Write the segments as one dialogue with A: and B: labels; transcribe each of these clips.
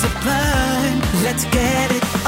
A: sublime. Let's get it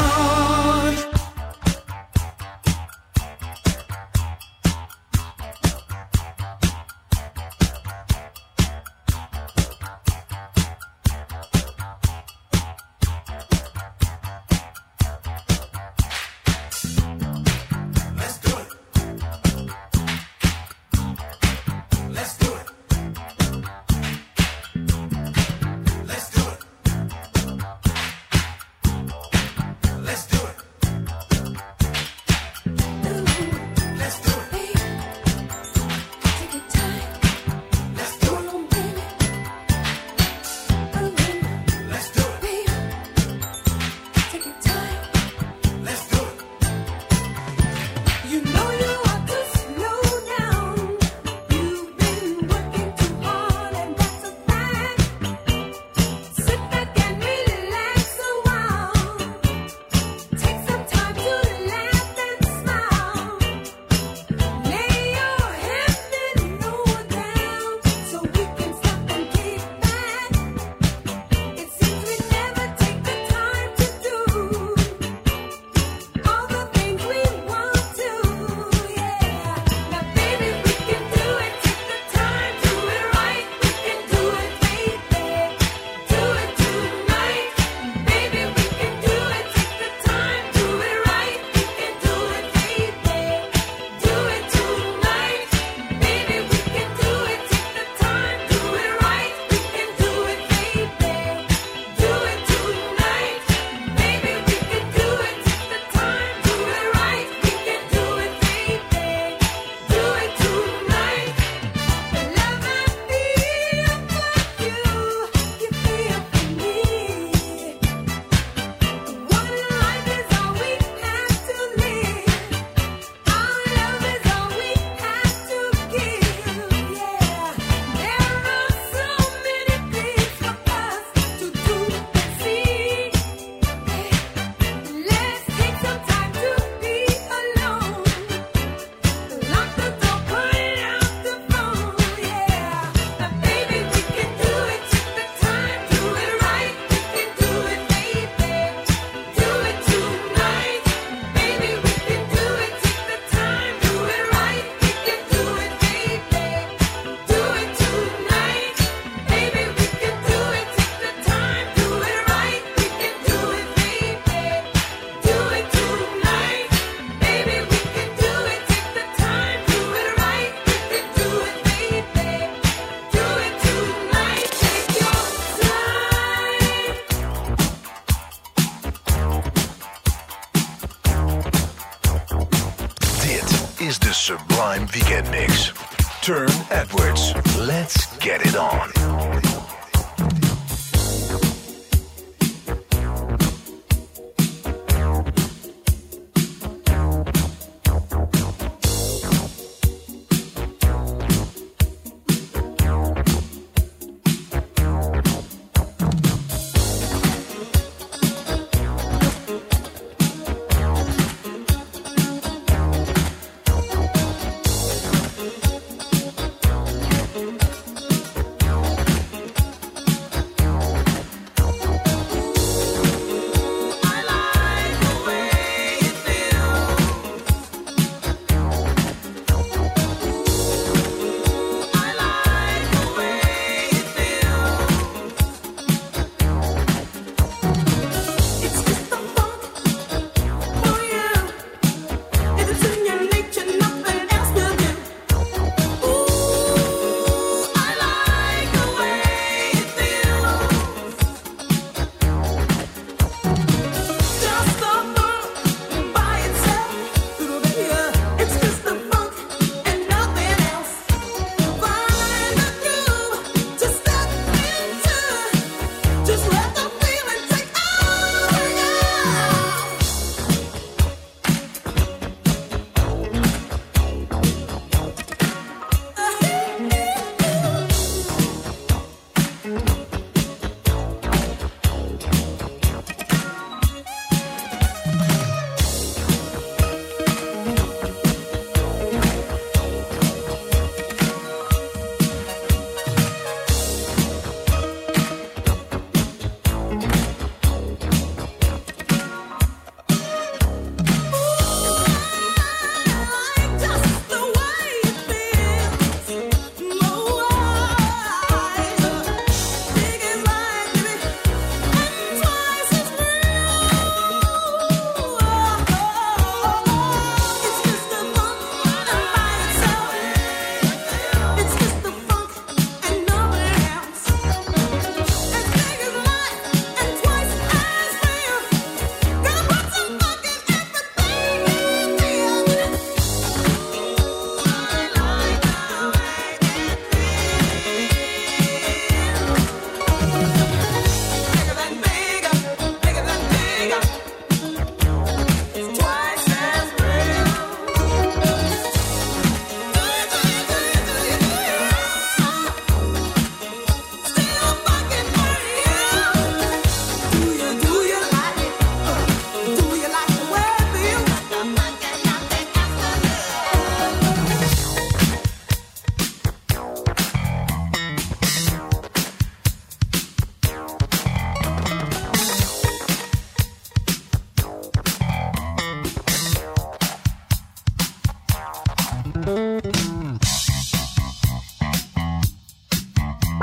B: Weekend Mix.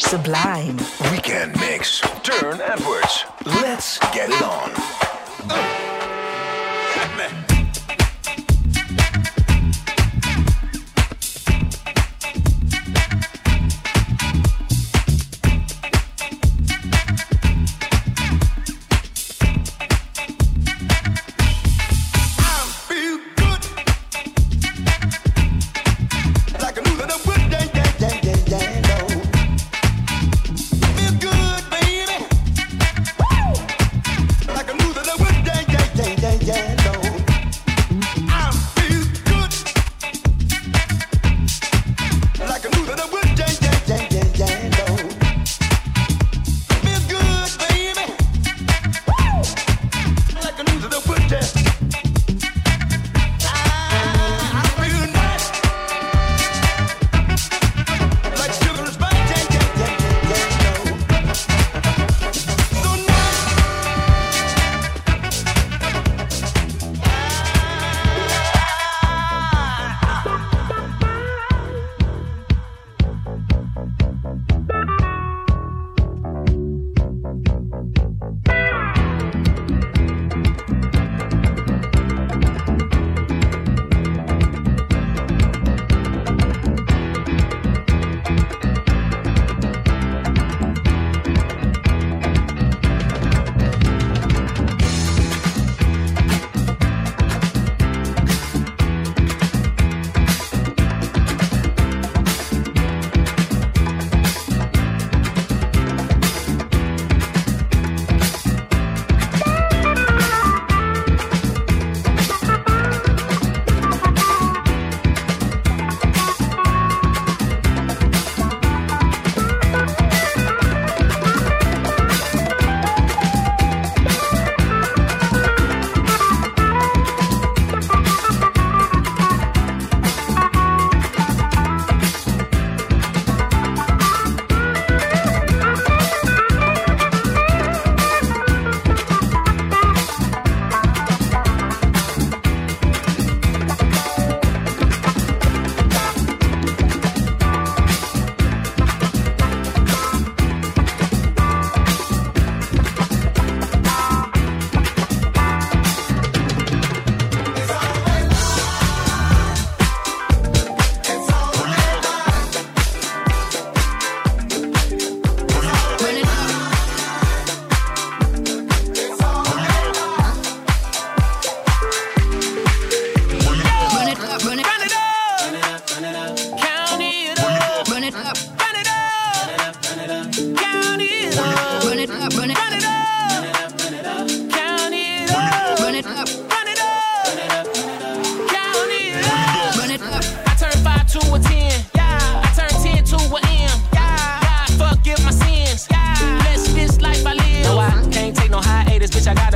B: Sublime.
C: Weekend Mix. Turne Edwards. Let's get it on. feel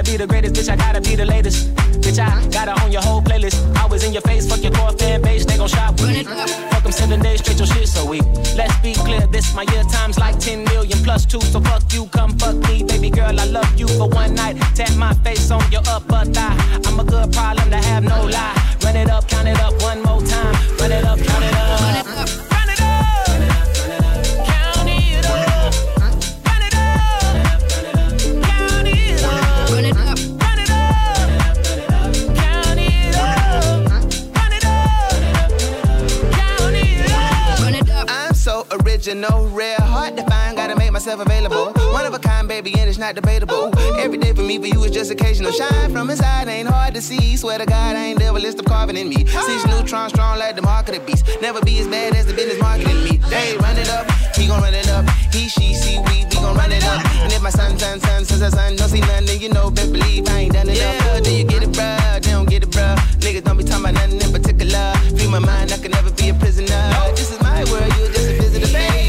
D: be the greatest, bitch. I gotta be the latest. Bitch, I gotta own your whole playlist. Always in your face, fuck your core fan base, they gon' shop with me. Fuck them seven days straight, your shit so weak. Let's be clear, this my year times like 10 million plus two. So fuck you, come fuck me, baby girl. I love you for one night. Tap my face on your upper thigh. I'm a good problem to have, no lie. Run it up, count it up one more time. Run it up, count it up.
E: So original, rare, hard to find, gotta make myself available. One of a kind, baby, and it's not debatable. Every day for me, for you, is just occasional. Shine from inside, ain't hard to see. Swear to God, I ain't never list of carving in me. Six neutrons strong like the mark of the beast. Never be as bad as the business marketing me. They run it up, he gon' run it up. He, she, see, we, we gon' run it up. And if my son, son, son, son, son, son don't see nothing, then you know, best believe I ain't done it yeah, Then you get it, bruh, they don't get it, bruh. Niggas don't be talking about nothing in particular. Free my mind, I can never be a prisoner. This is my world, you just a visitor, baby.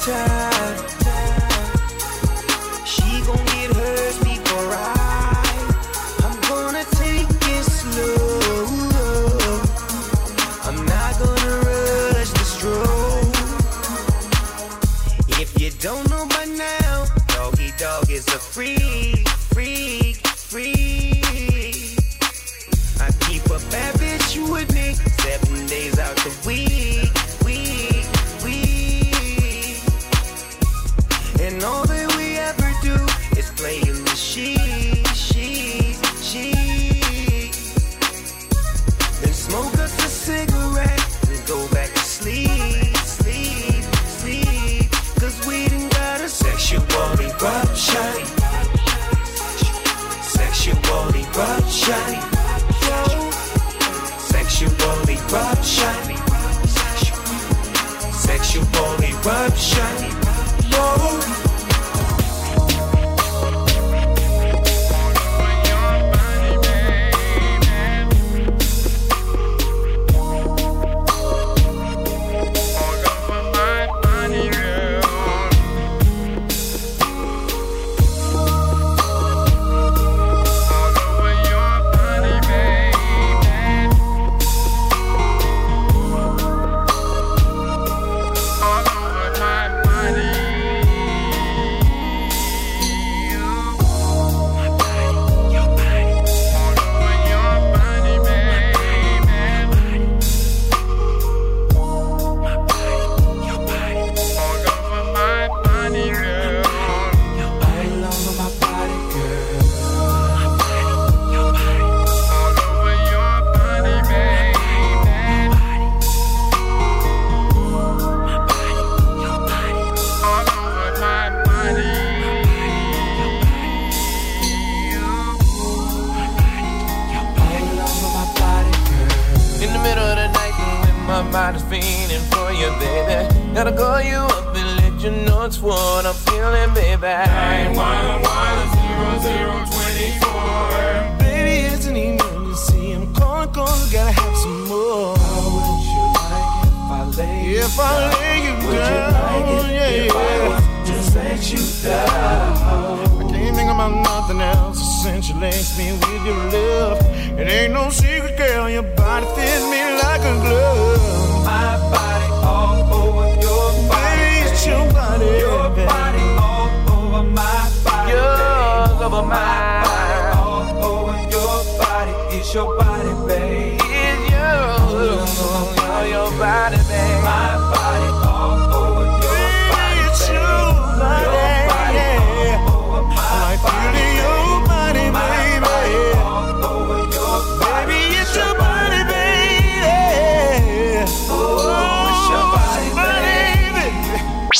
F: Time.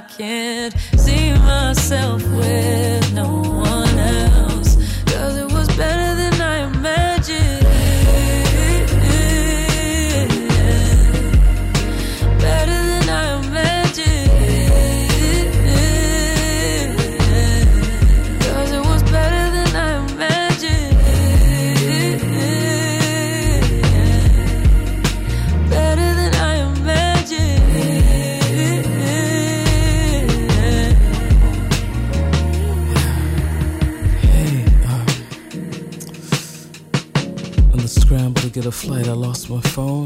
D: I
G: can't see myself with
H: flight, I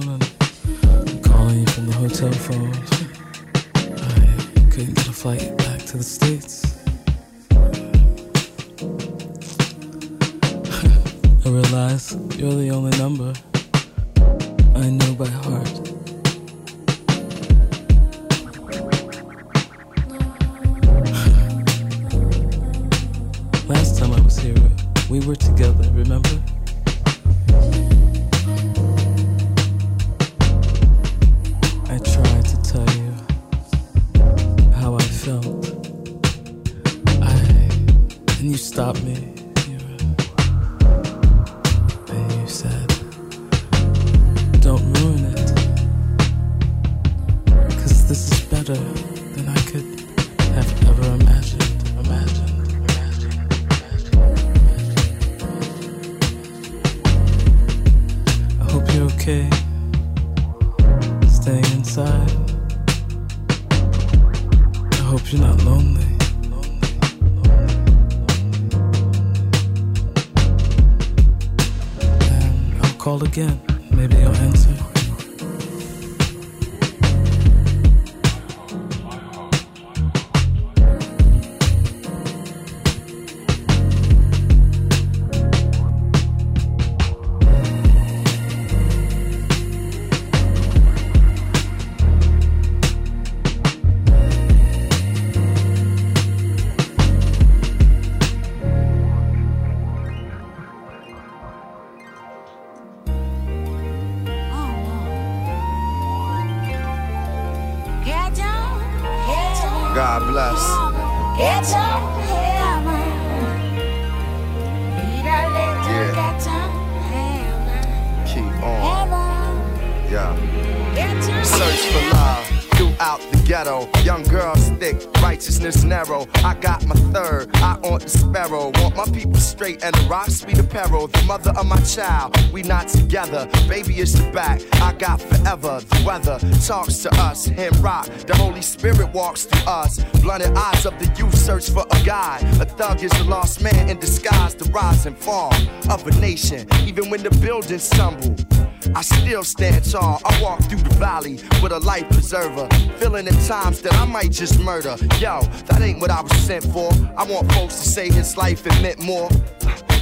H: I
I: might just murder. Yo, that ain't what I was sent for. I want folks to say his life it meant more.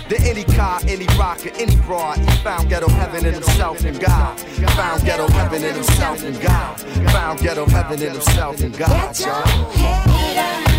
I: Than any car, any rocker, any broad. He found ghetto heaven in himself and God. Found ghetto heaven in himself and God. Found ghetto heaven in himself and God. Love,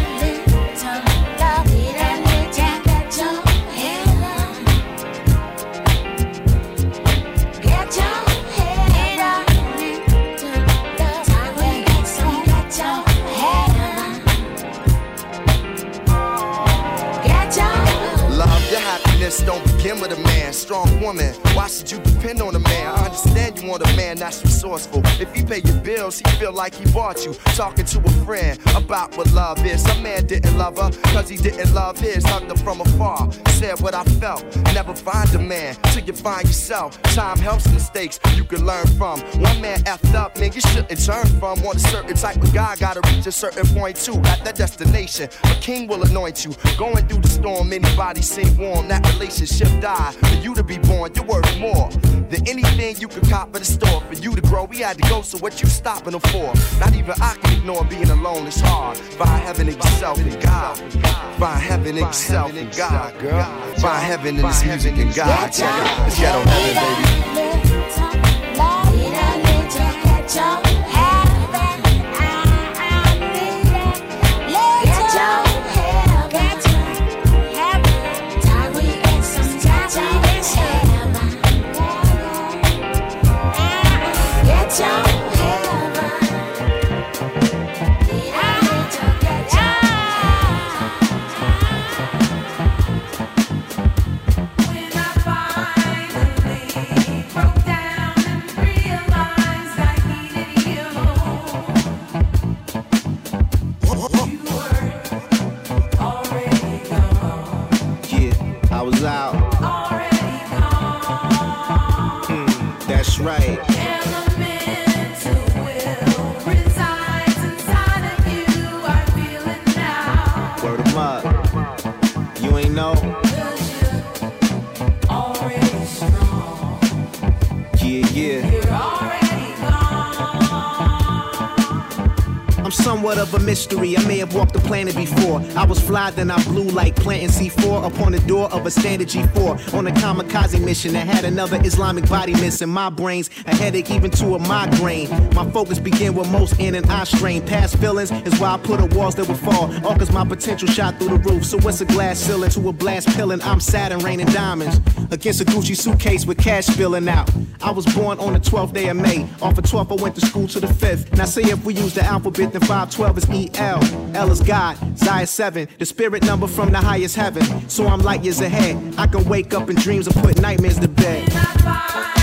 I: don't begin with a man. Strong woman, why should you depend on a man? I understand you want a man that's resourceful. If he pay your bills, he feel like he bought you. Talking to a friend about what love is. Some man didn't love her, cause he didn't love his. Hugged her from afar, said what I felt. Never find a man till you find yourself. Time helps mistakes you can learn from. One man effed up, man, you shouldn't turn from. Want a certain type of guy, gotta reach a certain point too. At that destination, a king will anoint you. Going through the storm, anybody seem warm. That relationship died. You to be born, you're worth more than anything you could cop at the store. For you to grow, we had to go, so what you stopping them for? Not even I can ignore being alone, it's hard. Find heaven in yourself and God. Find heaven in yourself and God, girl. Find heaven in this music and God. Check it. It's ghetto heaven, baby.
E: Right. Word 'em up. You ain't know? Yeah, yeah. I'm somewhat of a mystery. I may have walked planet before. I was fly, then I blew like planting C4 upon the door of a standard G4 on a kamikaze mission that had another Islamic body missing. My brains, a headache even to a migraine. My focus began with most in and eye strain. Past feelings is why I put up walls that would fall. All cause my potential shot through the roof. So what's a glass ceiling to a blast pillin'? I'm Saturn raining diamonds against a Gucci suitcase with cash spilling out. I was born on the 12th day of May. Off of 12th, I went to school to the 5th. Now, say if we use the alphabet, then 512 is EL. L is God, Zaya 7, the spirit number from the highest heaven. So I'm light years ahead. I can wake up in dreams and put nightmares to bed.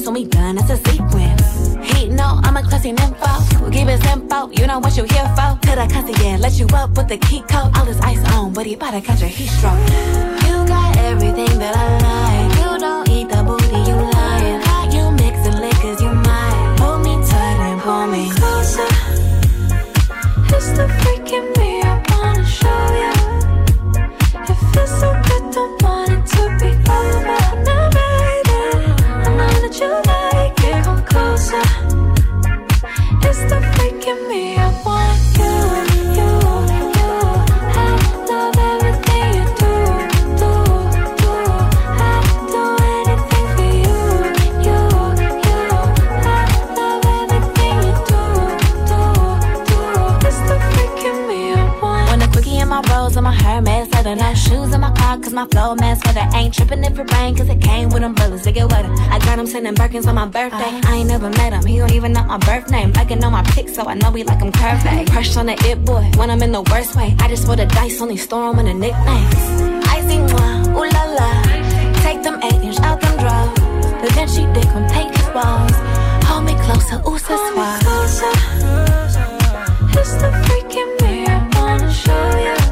J: promise when we done, it's a sequence. He know I'm a classy nympho. Give it info, you know what you here for. To the concierge, let you up with the key code. All this ice on, but he about to catch a heat stroke. You got everything that I sending Birkins on my birthday. Uh, I ain't never met him, he don't even know my birth name. Liking on my pics, so I know we like him perfect. Crush on the it boy when I'm in the worst way. I just roll the dice, only storm on the nicknames. I see moi, ooh la la. Take them eight inch out them drawers. But Vinci she dick him, take his balls. Hold me closer, ooh, so It's the freaking mirror, wanna show you.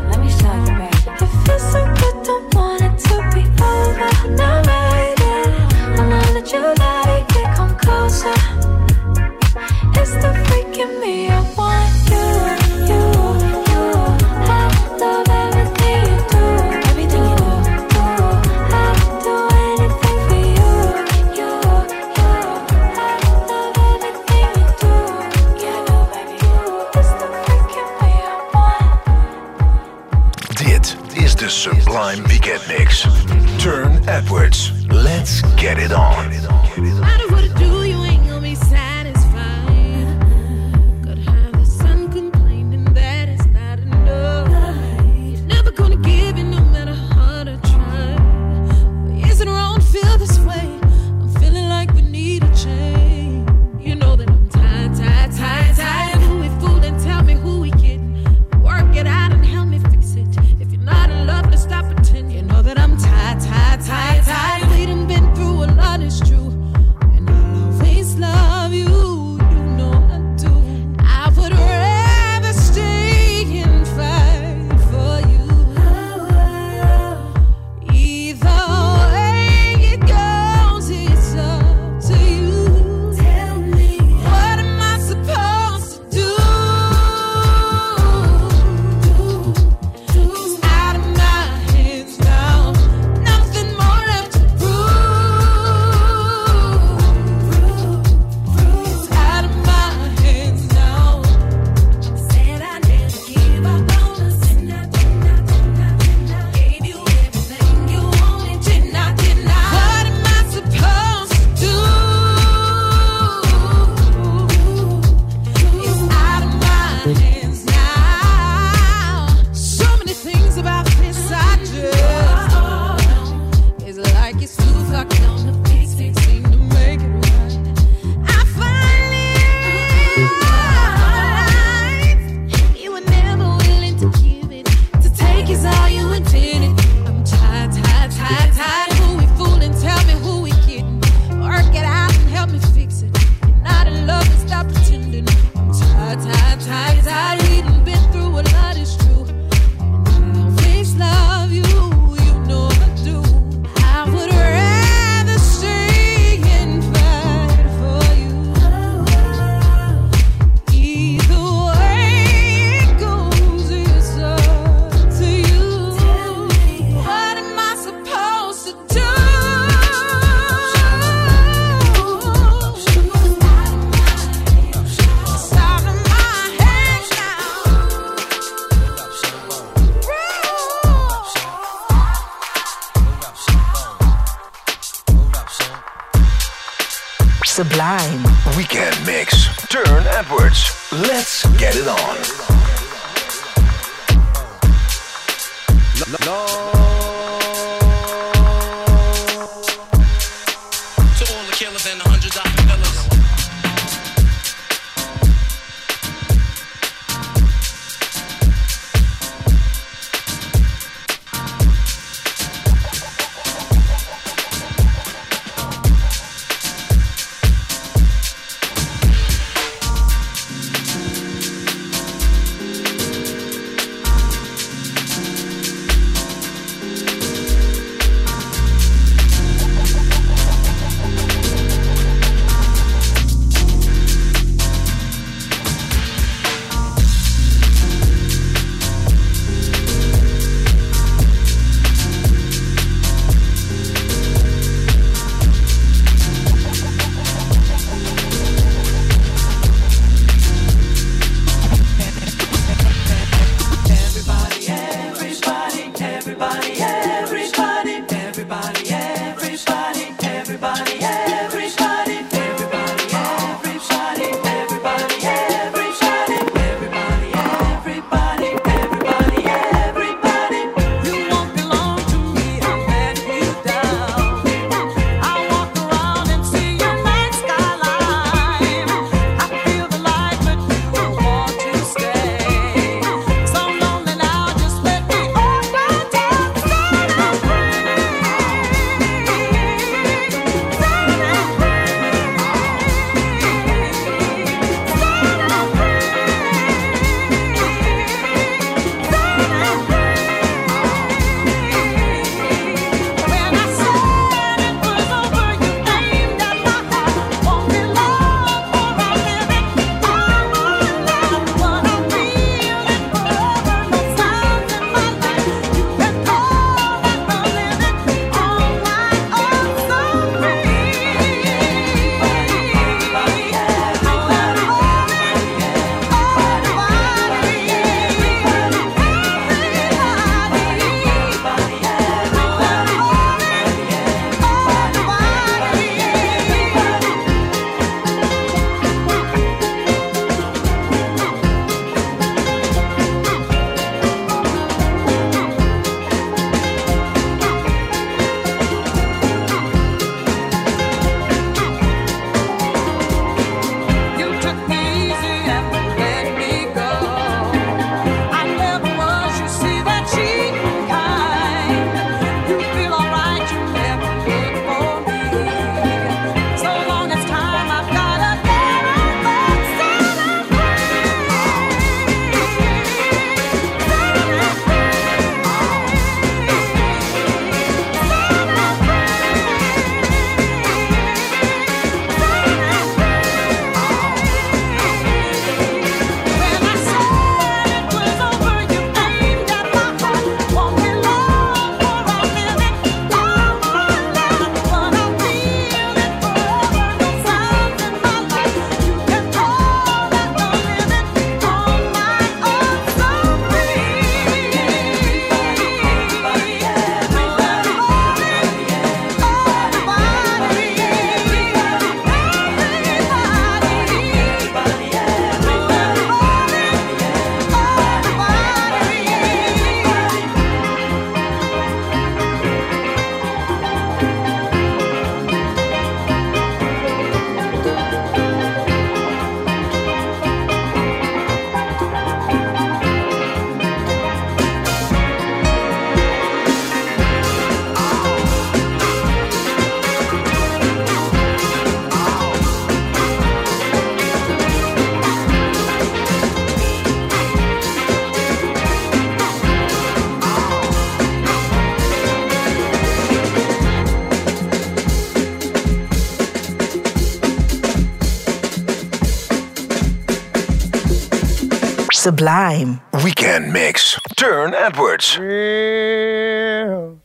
K: Sublime. Weekend Mix. Turne Edwards.
C: Well,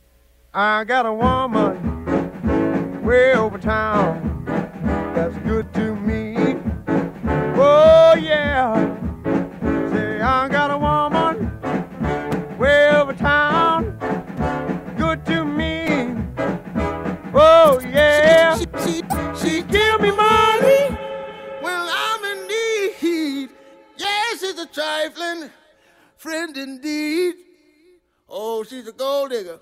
C: I got a woman way over town that's good to me. Oh, yeah. Say, I got a friend indeed. Oh, she's a gold digger.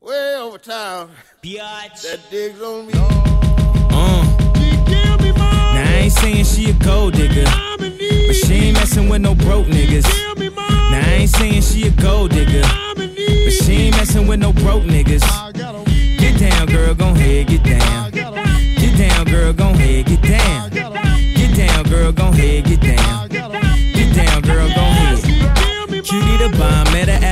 C: Way over town.
L: Biatch.
C: That digs on me.
L: Uh. Now I ain't saying she a gold digger, but she ain't messing with no broke niggas. Now I ain't saying she a gold digger, but she ain't messing with no broke niggas. Get down, girl, gon' head, get down. The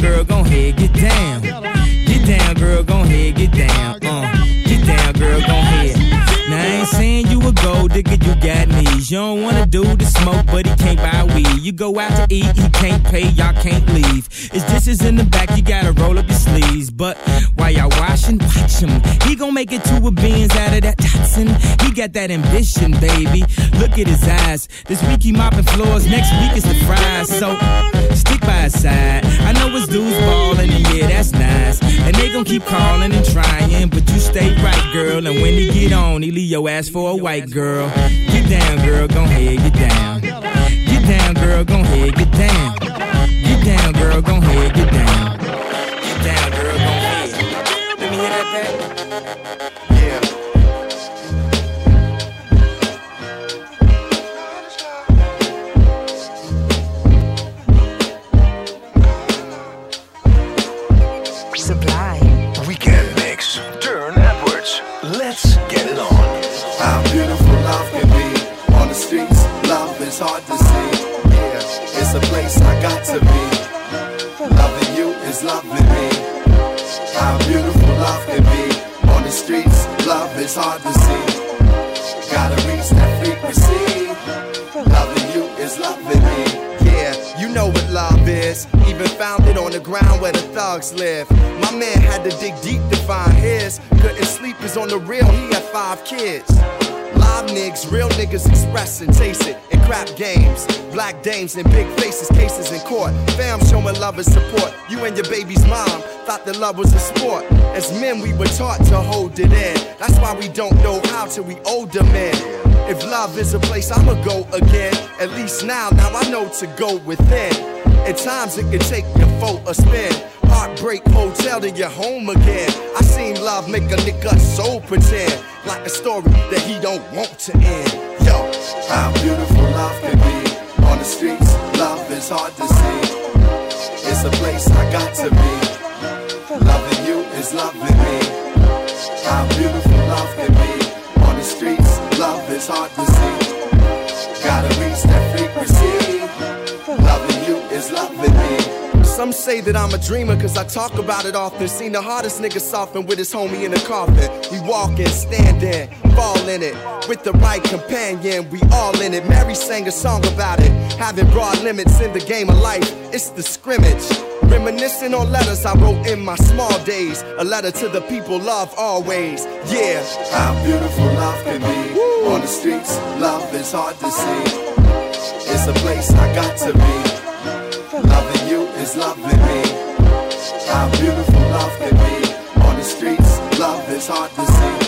L: Girl, gon' head, get down. Get down, girl, gon' head, get down, uh. Get down, girl, gon' head. Now I ain't saying you a gold digger, you got knees. You don't wanna do the smoke, but he can't buy weed. You go out to eat, he can't pay, y'all can't leave. His dishes in the back, you gotta roll up your sleeves. But while y'all washing, watch him. He gon' make it to a Benz out of that Datsun. He got that ambition, baby. Look at his eyes. This week he mopping floors, next week is the fries. So by side. I know his dudes ballin', and yeah, that's nice. And they gon' keep calling and trying, but you stay right, girl. And when he get on, he leave your ass for a white girl. Get down, girl, gon' head, get down. Get down, girl, gon' head, get down. Get down, girl, gon' head, get down.
I: and big faces, cases in court. Fam showing love and support. You and your baby's mom thought that love was a sport. As men, we were taught to hold it in. That's why we don't know how till we older men. If love is a place, I'ma go again. At least now, now I know to go within. At times it can take your foe a spin.
M: Heartbreak hotel to your home again. I seen love make a nigga so pretend. Like a story that he don't want to end. Yo,
I: how beautiful love can be on the streets, love is hard to see. It's a place I got to be. Loving you is loving me. How beautiful love can be. On the streets, love is hard to see.
M: Some say that I'm a dreamer cause I talk about it often. Seen the hardest nigga soften with his homie in the coffin. He walking, standing, fall in it. With the right companion, we all in it. Mary sang a song about it. Having broad limits in the game of life, it's the scrimmage. Reminiscing on letters I wrote in my small days. A letter to the people love always. Yeah.
I: How beautiful love can be. Woo. On the streets, love is hard to see. It's a place I got to be is loving me. How beautiful love can be. On the streets, love is hard to see.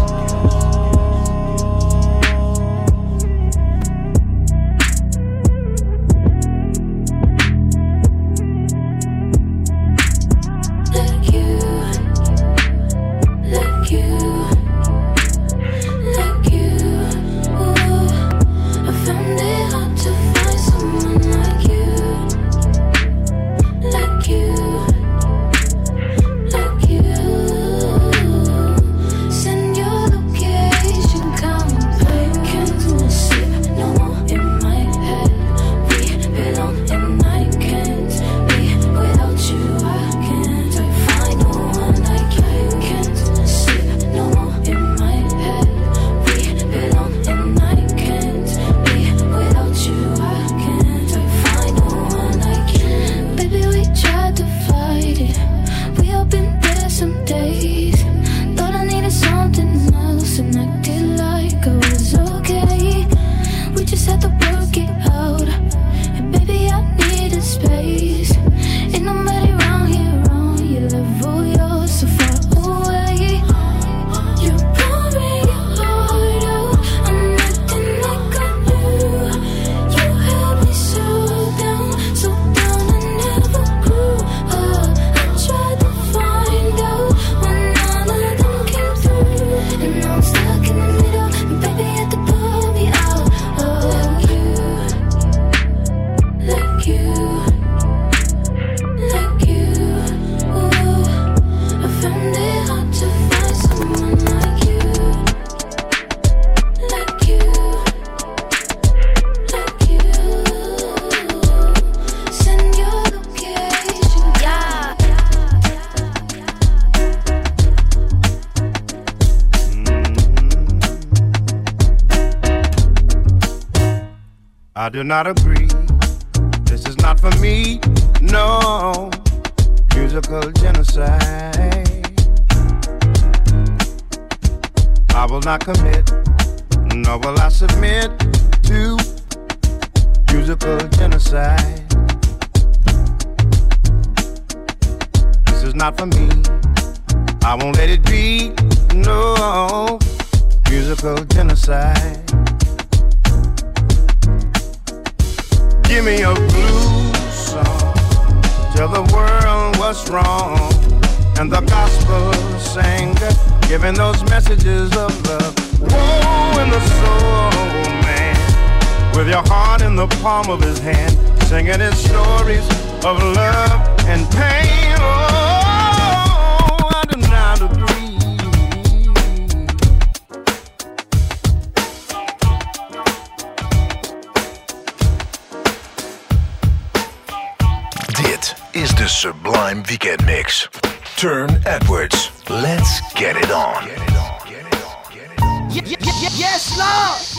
C: do not
N: Yes, Lord.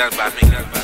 N: Done by me.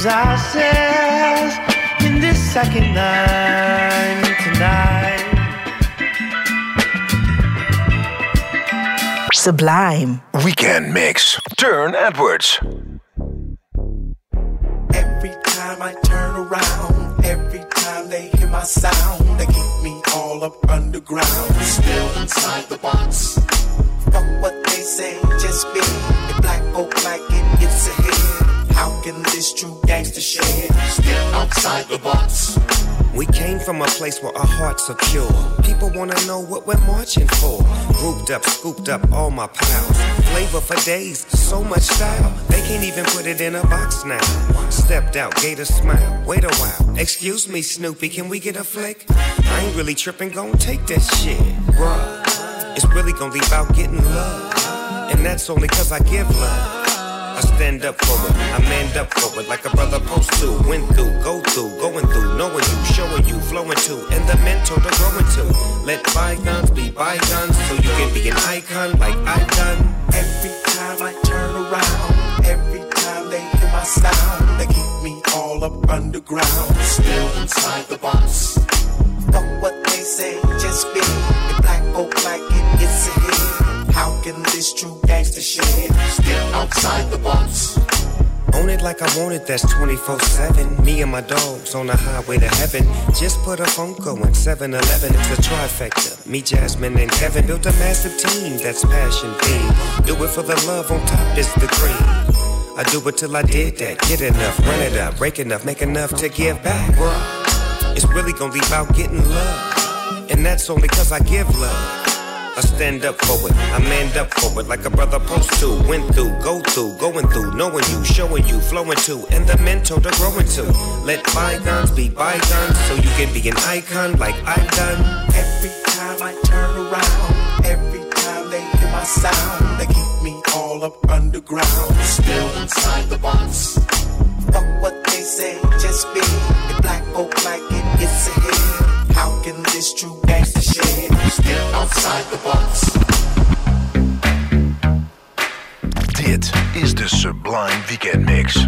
O: Lose ourselves in this second night tonight.
K: Sublime. Weekend Mix. Turne Edwards.
P: Every time I turn around, every time they hear my sound, they keep me all up underground. Still inside the box. Fuck what they say, just be. If black folk like it, it's a hit. How can this true gangster shit still outside the box?
Q: We came from a place where our hearts are pure. People wanna know what we're marching for. Grouped up, scooped up all my pals. Flavor for days, so much style. They can't even put it in a box now. Stepped out, gave a smile. Wait a while. Excuse me, Snoopy, can we get a flick? I ain't really tripping, gon' take that shit. Bruh, it's really gon' leave out getting love. And that's only cause I give love. I stand up for it, I manned up for it like a brother supposed to. Went through, go through, going through, knowing you, showing you, flowing to, and the mentor to growing to. Let bygones be bygones so you can be an icon like I've done.
P: Every time I turn around, every time they hear my sound, they keep me all up underground. Still inside the box. Fuck what they say, just be. If black folk like it, it's a hit. How can this true gangster shit still outside the box?
Q: Own it like I want it, that's 24 7. Me and my dogs on the highway to heaven. Just put a phone going 7 Eleven. It's a trifecta. Me, Jasmine, and Kevin built a massive team that's passion themed. Do it for the love, on top is the cream. I do it till I did that. Get enough, run it up, break enough, make enough to give back. Bruh, it's really gonna leave out getting love. And that's only cause I give love. I stand up for it, I manned up for it like a brother post to. Went through, go through, going through, knowing you, showing you, flowing to, and the mentor to growing to. Let bygones be bygones so you can be an icon like I've done.
P: Every time I turn around, every time they hear my sound, they keep me all up underground. Still inside the box. Fuck what they say, just be. If black folk like it, it's a hit. Can this true gangster shit still outside the box?
K: Dit is Sublime Weekend Mix.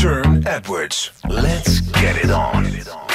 K: Turne Edwards. Let's get it on.
D: Baby, I, I,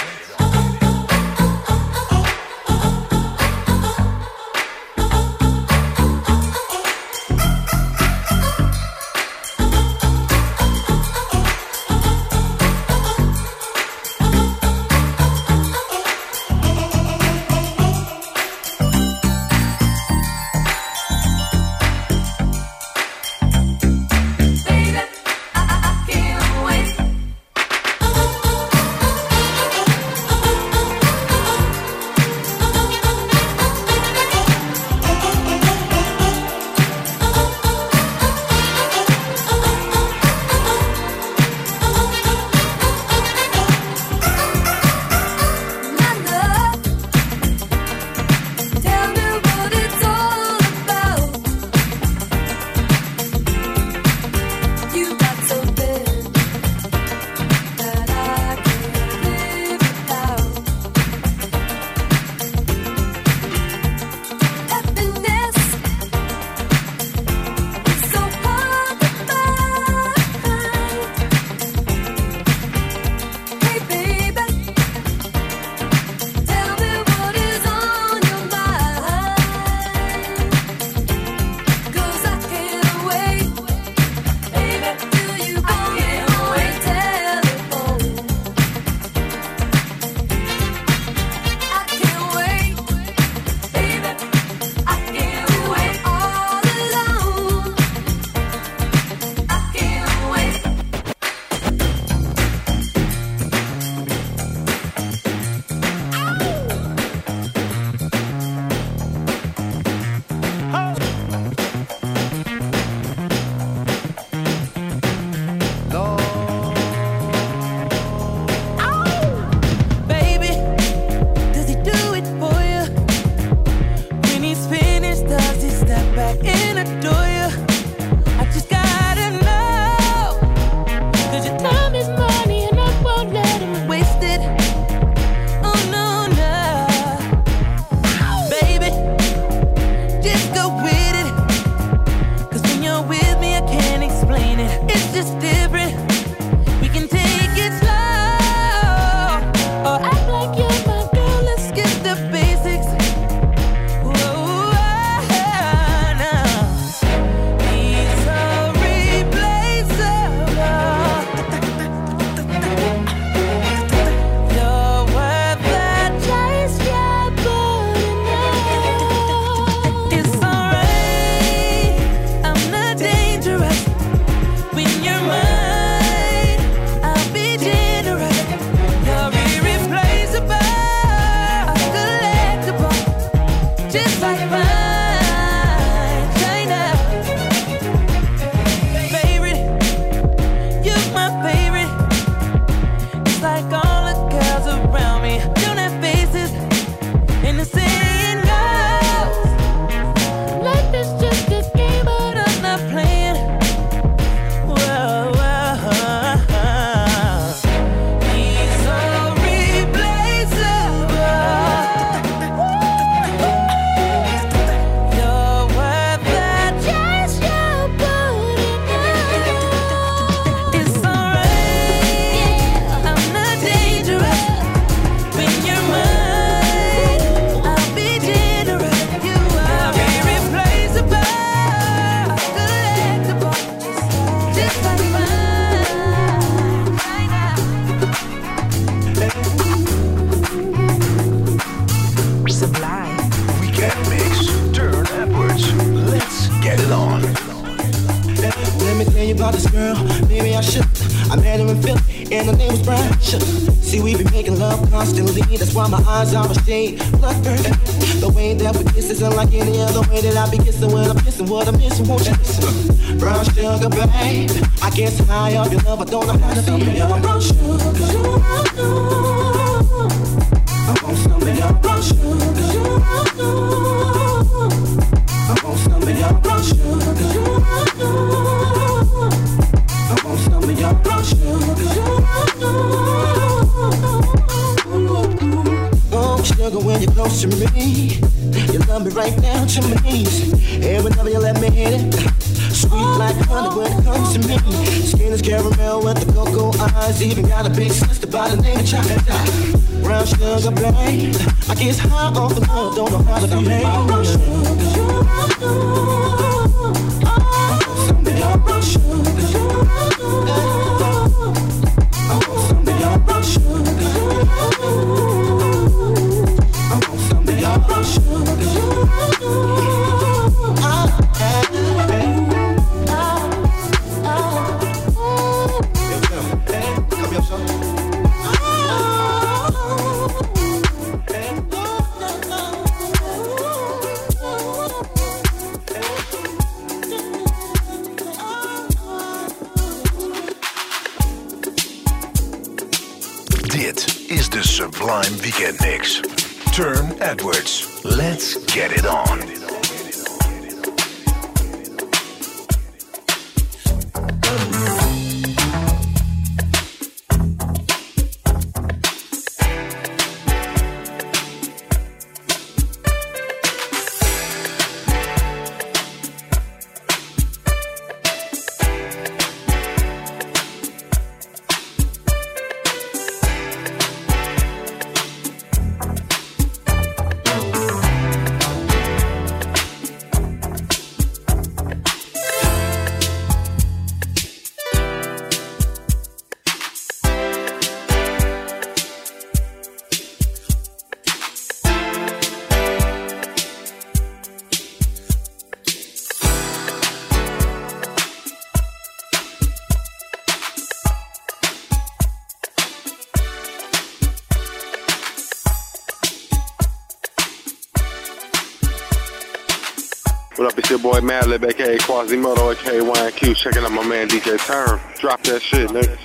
D: I should. I met her in Philly, and her name was Brian. Should.
R: See, we be making love constantly, that's why my eyes are a shade. Plus, girl, the way that we kiss isn't like any other way that I be kissing when I'm missing what I'm missing. Won't you listen? Brown sugar, babe. I guess high off your love, I don't know how to tell me your brown sugar. I want some of your brown sugar. I want some of your brown sugar. When you're close to me, you love me right down to my knees. And whenever you let me hit it, sweet like honey when it comes to me. Skin is caramel with the cocoa eyes. Even got a big sister by the name of Chocolate. Brown sugar, babe. I guess high off the love, don't know how to behave. Brown sugar.
S: Boy Madlib, aka Quasimoto, aka YQ. Checking out my man DJ Turne. Drop that shit, nigga.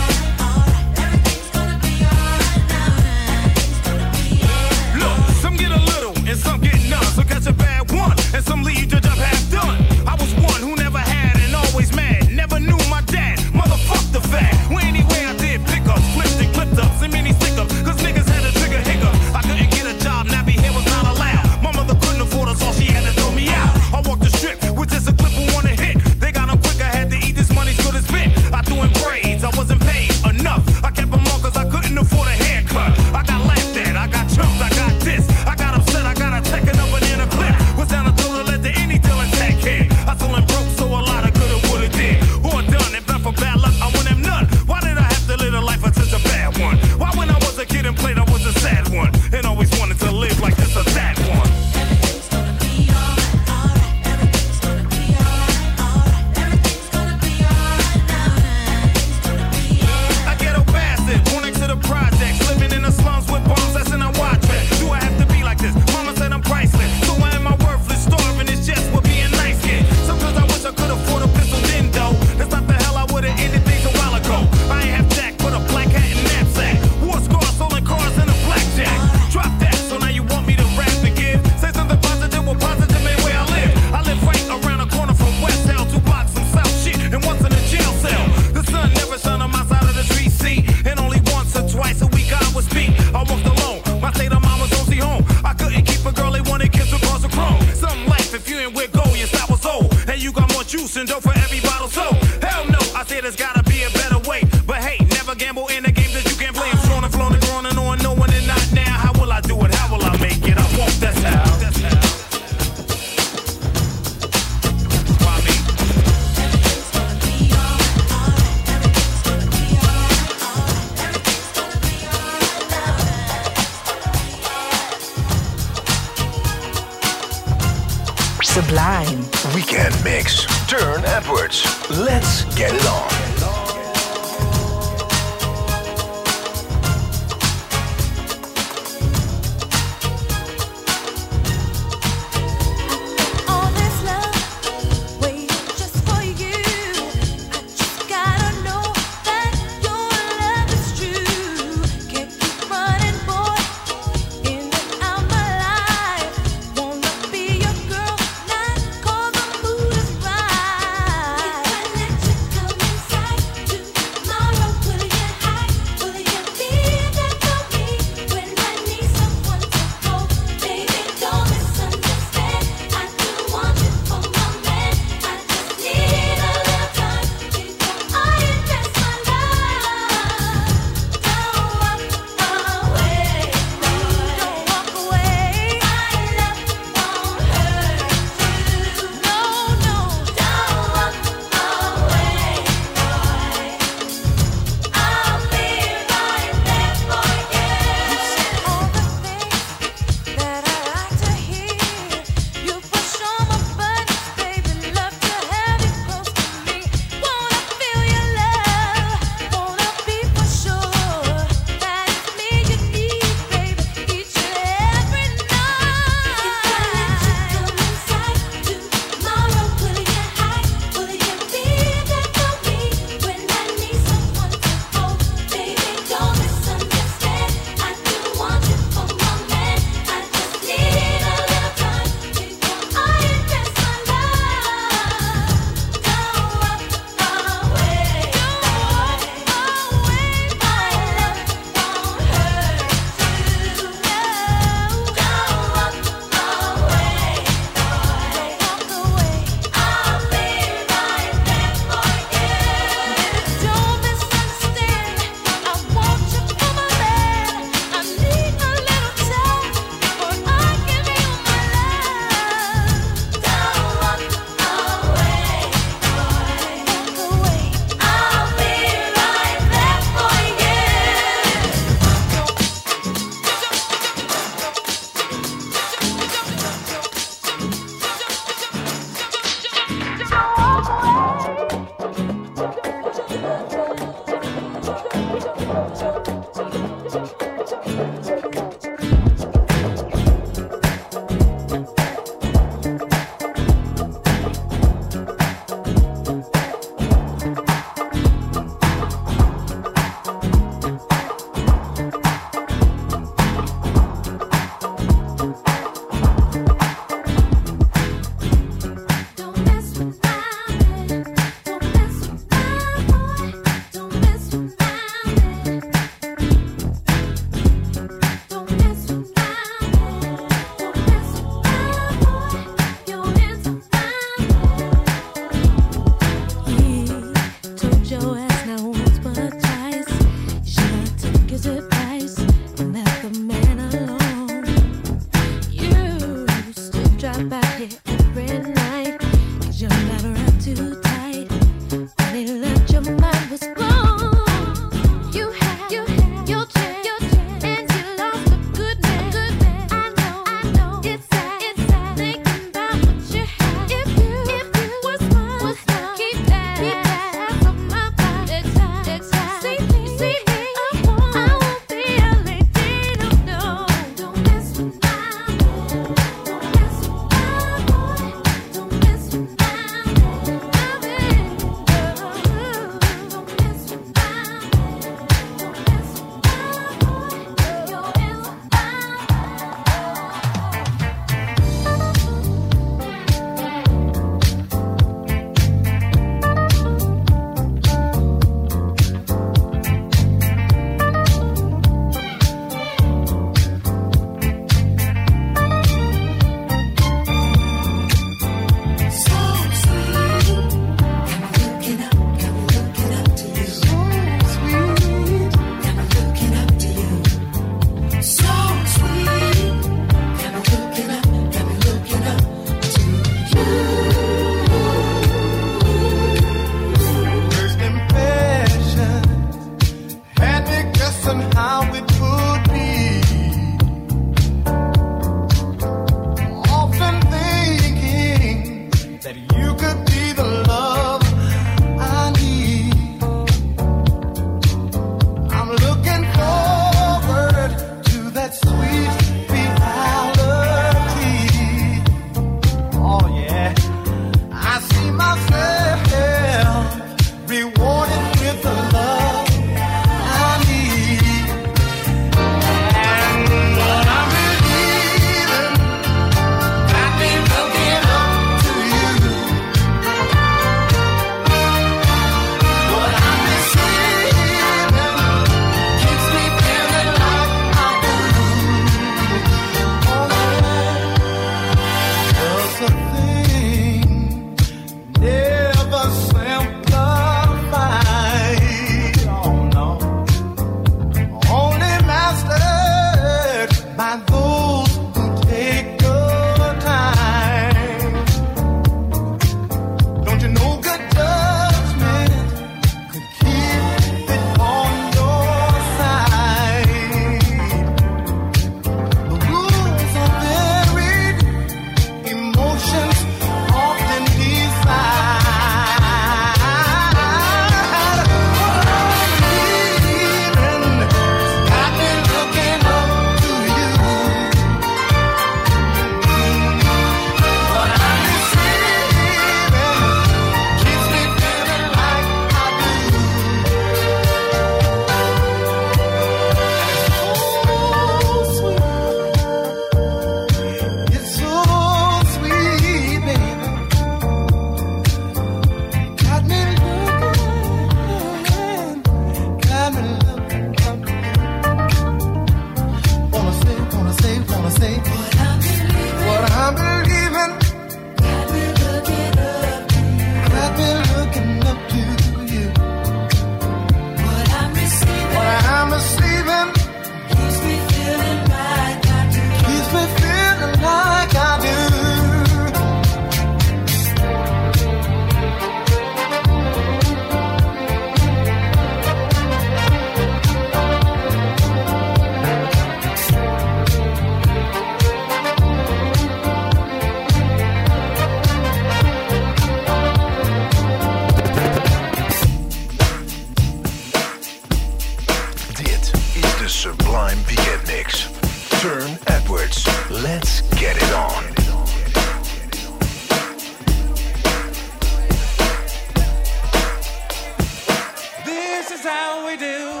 L: How
T: we do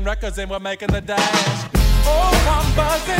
T: them records and we're making the dash. Oh, I'm buzzing.